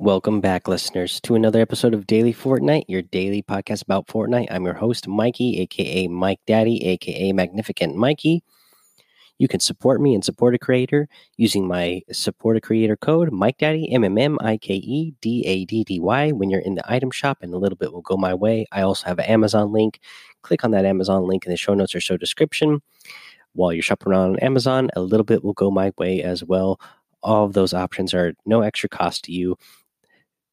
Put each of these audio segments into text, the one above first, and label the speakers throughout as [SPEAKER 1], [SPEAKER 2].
[SPEAKER 1] Welcome back, listeners, to another episode of Daily Fortnite, your daily podcast about Fortnite. I'm your host, Mikey, aka Mike Daddy, aka Magnificent Mikey. You can support me and support a creator using my support a creator code, Mike Daddy, M M M I K E D A D D Y, when you're in the item shop, and a little bit will go my way. I also have an Amazon link. Click on that Amazon link in the show notes or show description. While you're shopping around on Amazon, a little bit will go my way as well. All of those options are no extra cost to you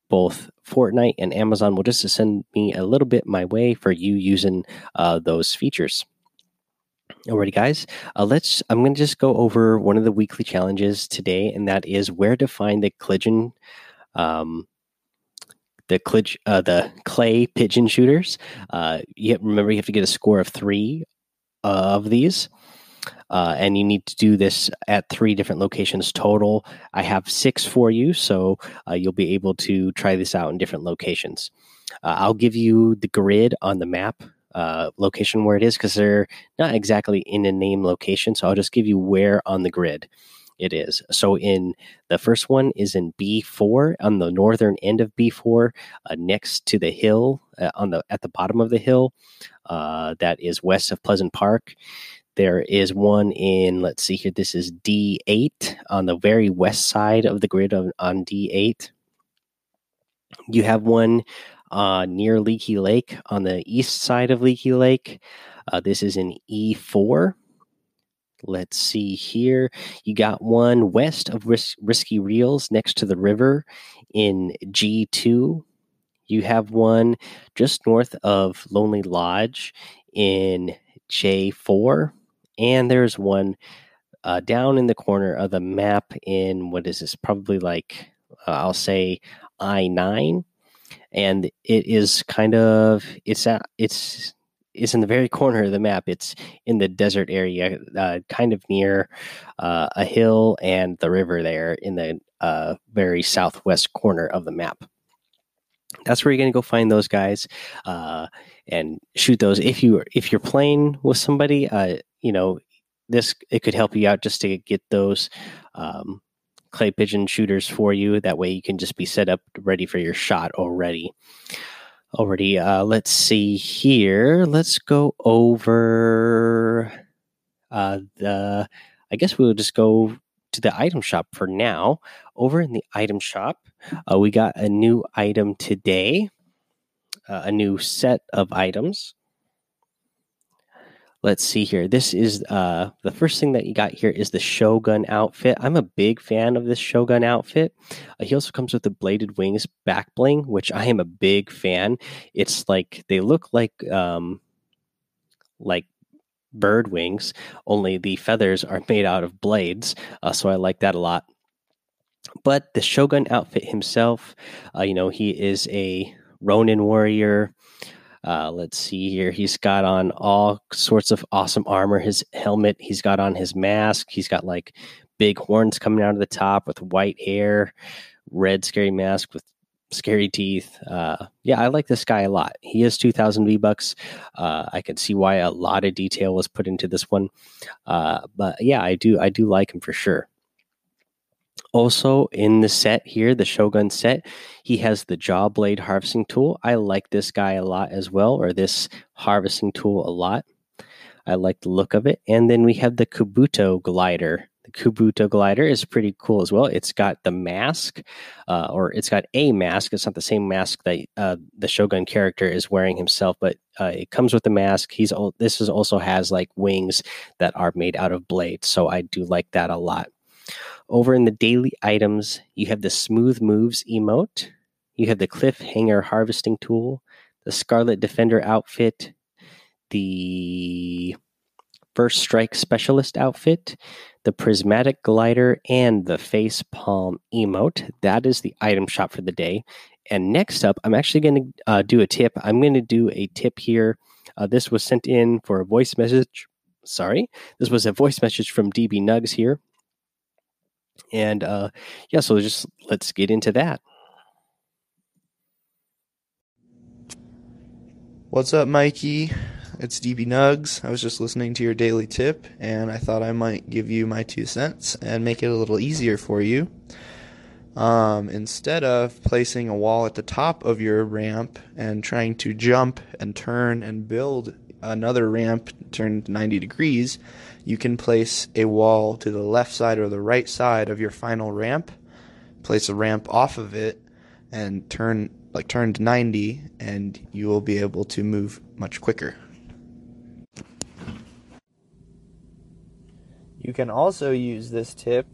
[SPEAKER 1] both Fortnite and Amazon will just send me a little bit my way for you using uh, those features. Alrighty, guys. Uh, let's. I'm going to just go over one of the weekly challenges today, and that is where to find the Clidgen, um, the uh, the clay pigeon shooters. Uh, you have, remember you have to get a score of three of these. Uh, and you need to do this at three different locations total. I have six for you, so uh, you'll be able to try this out in different locations. Uh, I'll give you the grid on the map uh, location where it is because they're not exactly in a name location, so I'll just give you where on the grid it is. So in the first one is in B4 on the northern end of B4, uh, next to the hill uh, on the at the bottom of the hill uh, that is west of Pleasant Park. There is one in, let's see here, this is D8 on the very west side of the grid on, on D8. You have one uh, near Leaky Lake on the east side of Leaky Lake. Uh, this is in E4. Let's see here. You got one west of Ris- Risky Reels next to the river in G2. You have one just north of Lonely Lodge in J4 and there's one uh, down in the corner of the map in what is this? Probably like uh, I'll say I nine, and it is kind of it's at it's it's in the very corner of the map. It's in the desert area, uh, kind of near uh, a hill and the river there in the uh, very southwest corner of the map. That's where you're going to go find those guys uh, and shoot those. If you if you're playing with somebody, uh, you know, this it could help you out just to get those um, clay pigeon shooters for you. That way, you can just be set up ready for your shot already. Already, uh, let's see here. Let's go over uh, the. I guess we'll just go to the item shop for now. Over in the item shop, uh, we got a new item today, uh, a new set of items let's see here. This is uh, the first thing that you got here is the Shogun outfit. I'm a big fan of this Shogun outfit. Uh, he also comes with the bladed wings back bling, which I am a big fan. It's like they look like um, like bird wings, only the feathers are made out of blades. Uh, so I like that a lot. But the Shogun outfit himself, uh, you know, he is a Ronin warrior. Uh, let's see here. He's got on all sorts of awesome armor. His helmet, he's got on his mask. He's got like big horns coming out of the top with white hair, red scary mask with scary teeth. Uh, yeah, I like this guy a lot. He is 2,000 V bucks. Uh, I can see why a lot of detail was put into this one. Uh, but yeah, I do, I do like him for sure. Also, in the set here, the Shogun set, he has the jaw blade harvesting tool. I like this guy a lot as well, or this harvesting tool a lot. I like the look of it. And then we have the Kabuto glider. The Kabuto glider is pretty cool as well. It's got the mask, uh, or it's got a mask. It's not the same mask that uh, the Shogun character is wearing himself, but uh, it comes with the mask. He's this is also has like wings that are made out of blades, so I do like that a lot. Over in the daily items, you have the smooth moves emote, you have the cliffhanger harvesting tool, the Scarlet Defender outfit, the first strike specialist outfit, the prismatic glider, and the face palm emote. That is the item shop for the day. And next up, I'm actually going to uh, do a tip. I'm going to do a tip here. Uh, this was sent in for a voice message. Sorry, this was a voice message from DB Nugs here. And uh, yeah, so just let's get into that.
[SPEAKER 2] What's up, Mikey? It's DB Nugs. I was just listening to your daily tip, and I thought I might give you my two cents and make it a little easier for you. Um, instead of placing a wall at the top of your ramp and trying to jump and turn and build another ramp turned 90 degrees, you can place a wall to the left side or the right side of your final ramp, place a ramp off of it, and turn like turned 90, and you will be able to move much quicker. You can also use this tip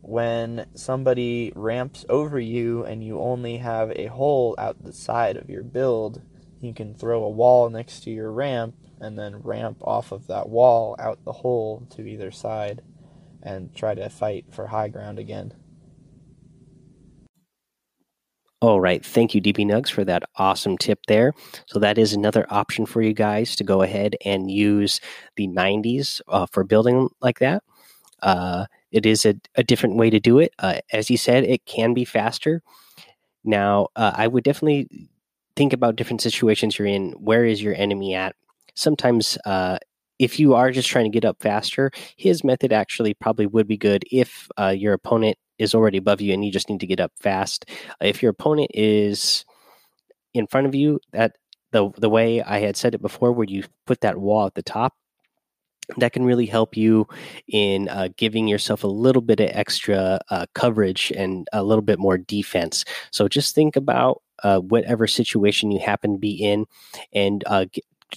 [SPEAKER 2] when somebody ramps over you and you only have a hole out the side of your build. You can throw a wall next to your ramp and then ramp off of that wall out the hole to either side and try to fight for high ground again.
[SPEAKER 1] All right. Thank you, DB Nugs, for that awesome tip there. So, that is another option for you guys to go ahead and use the 90s uh, for building like that. Uh, it is a, a, different way to do it. Uh, as you said, it can be faster. Now, uh, I would definitely think about different situations you're in. Where is your enemy at? Sometimes, uh, if you are just trying to get up faster, his method actually probably would be good if uh, your opponent is already above you and you just need to get up fast. if your opponent is in front of you, that the the way I had said it before, where you put that wall at the top, that can really help you in uh, giving yourself a little bit of extra uh, coverage and a little bit more defense. So just think about uh, whatever situation you happen to be in and uh,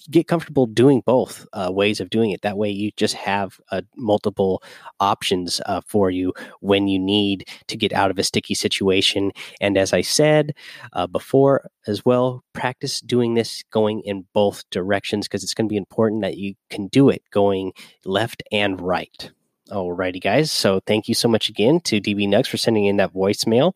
[SPEAKER 1] get comfortable doing both uh, ways of doing it. That way, you just have uh, multiple options uh, for you when you need to get out of a sticky situation. And as I said uh, before as well, practice doing this going in both directions because it's going to be important that you can do it going left and right. Alrighty, guys. So thank you so much again to DB Nugs for sending in that voicemail.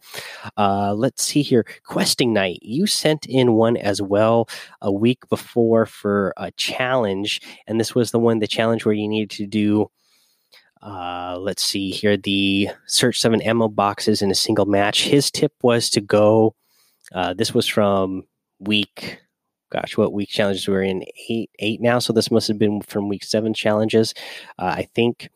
[SPEAKER 1] Uh, let's see here. Questing night. You sent in one as well a week before for a challenge, and this was the one, the challenge where you needed to do. Uh, let's see here. The search seven ammo boxes in a single match. His tip was to go. Uh, this was from week gosh, what week challenges we're in? Eight, eight now. So this must have been from week seven challenges. Uh, I think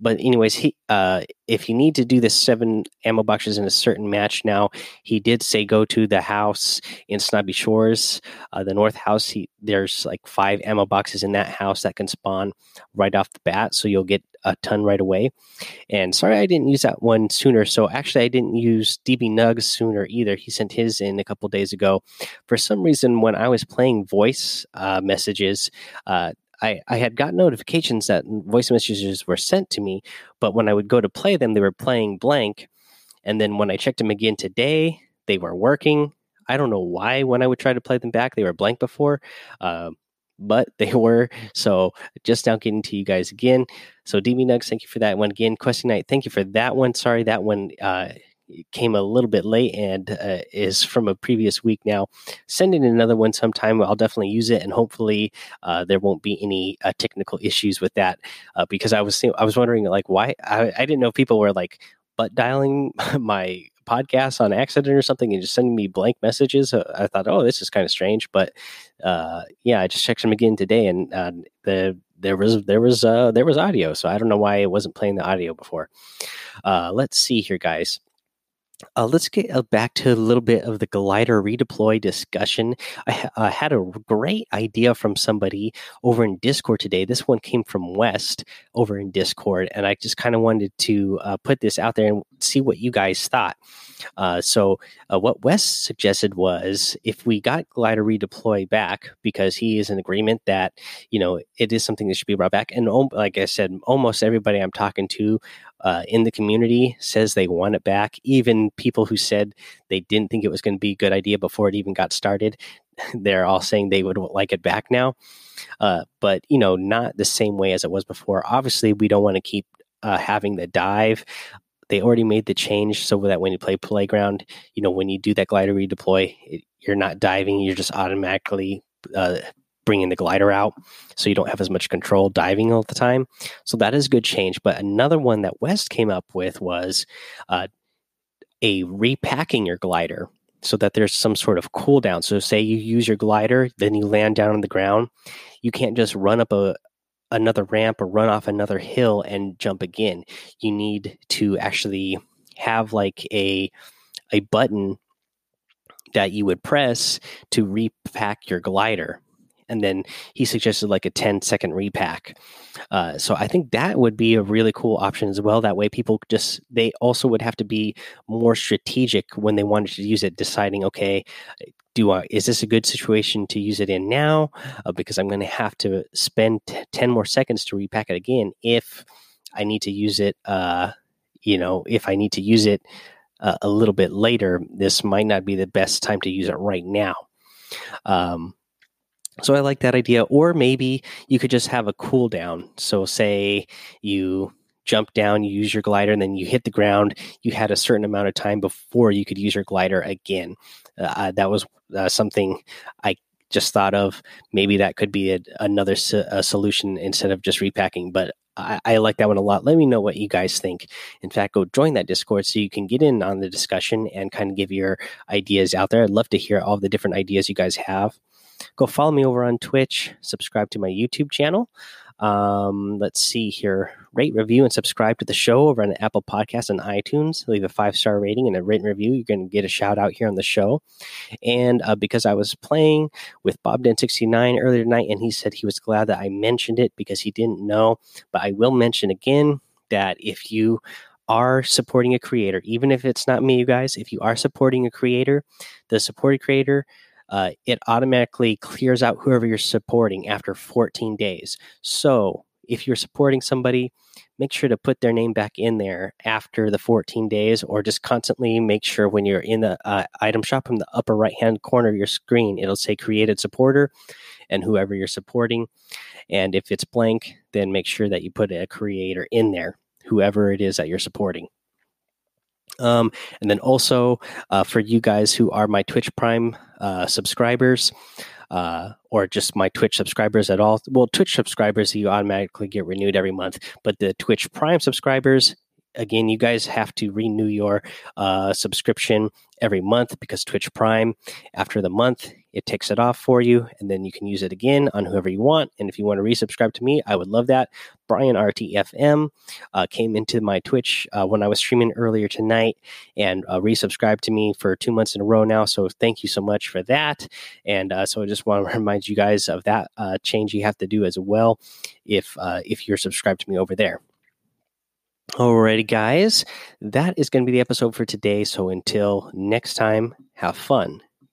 [SPEAKER 1] but anyways, he uh, if you need to do the seven ammo boxes in a certain match now, he did say go to the house in Snobby Shores, uh, the North House. He there's like five ammo boxes in that house that can spawn right off the bat, so you'll get a ton right away. And sorry I didn't use that one sooner. So actually, I didn't use DB Nugs sooner either. He sent his in a couple days ago. For some reason, when I was playing voice uh, messages, uh, I, I had got notifications that voice messages were sent to me, but when I would go to play them, they were playing blank. And then when I checked them again today, they were working. I don't know why when I would try to play them back, they were blank before, uh, but they were. So just now getting to you guys again. So DB Nugs, thank you for that one again. Question night, thank you for that one. Sorry, that one uh, came a little bit late and uh, is from a previous week now. Send in another one sometime. I'll definitely use it, and hopefully uh, there won't be any uh, technical issues with that. Uh, because I was I was wondering like why I, I didn't know people were like butt dialing my podcast on accident or something and just sending me blank messages. Uh, I thought, oh, this is kind of strange, but uh, yeah, I just checked them again today, and the there was there was there was audio, so I don't know why it wasn't playing the audio before. let's see here, guys. Uh, let's get uh, back to a little bit of the glider redeploy discussion. I uh, had a great idea from somebody over in Discord today. This one came from West over in Discord, and I just kind of wanted to uh, put this out there and see what you guys thought. Uh, so, uh, what West suggested was if we got glider redeploy back, because he is in agreement that you know it is something that should be brought back, and like I said, almost everybody I'm talking to uh, in the community says they want it back. Even people who said they didn't think it was going to be a good idea before it even got started, they're all saying they would like it back now. Uh, but you know, not the same way as it was before. Obviously, we don't want to keep uh, having the dive. They already made the change so that when you play playground, you know, when you do that glider redeploy, it, you're not diving; you're just automatically uh, bringing the glider out so you don't have as much control diving all the time. So that is a good change. But another one that West came up with was uh, a repacking your glider so that there's some sort of cooldown. So say you use your glider, then you land down on the ground. You can't just run up a another ramp or run off another hill and jump again. You need to actually have like a a button that you would press to repack your glider and then he suggested like a 10 second repack. Uh, so i think that would be a really cool option as well. That way people just they also would have to be more strategic when they wanted to use it deciding okay do I, is this a good situation to use it in now? Uh, because i'm going to have to spend 10 more seconds to repack it again if i need to use it uh, you know if i need to use it uh, a little bit later. This might not be the best time to use it right now. Um, so I like that idea. Or maybe you could just have a cooldown. So say you jump down, you use your glider, and then you hit the ground. You had a certain amount of time before you could use your glider again. Uh, that was uh, something I just thought of. Maybe that could be a, another so, a solution instead of just repacking. But I, I, like that one a lot. Let me know what you guys think. In fact, go join that Discord so you can get in on the discussion and kind of give your ideas out there. I'd love to hear all the different ideas you guys have go follow me over on Twitch, subscribe to my YouTube channel. Um, let's see here. Rate, review, and subscribe to the show over on Apple Podcasts and iTunes. Leave a five star rating and a written review. You're going to get a shout out here on the show. And uh, because I was playing with Bob Den 69 earlier tonight, and he said he was glad that I mentioned it because he didn't know. But I will mention again that if you are supporting a creator, even if it's not me, you guys, if you are supporting a creator, the supported creator uh, it automatically clears out whoever you're supporting after 14 days. So if you're supporting somebody, make sure to put their name back in there after the 14 days, or just constantly make sure when you're in the uh, item shop in the upper right hand corner of your screen, it'll say created supporter and whoever you're supporting. And if it's blank, then make sure that you put a creator in there, whoever it is that you're supporting. Um, and then also uh, for you guys who are my Twitch Prime uh, subscribers, uh, or just my Twitch subscribers at all. Well, Twitch subscribers, you automatically get renewed every month, but the Twitch Prime subscribers, again, you guys have to renew your uh, subscription every month because Twitch Prime, after the month, it takes it off for you, and then you can use it again on whoever you want. And if you want to resubscribe to me, I would love that. Brian RTFM uh, came into my Twitch uh, when I was streaming earlier tonight and uh, resubscribed to me for two months in a row now. So thank you so much for that. And uh, so I just want to remind you guys of that uh, change you have to do as well if uh, if you're subscribed to me over there. Alrighty, guys, that is going to be the episode for today. So until next time, have fun,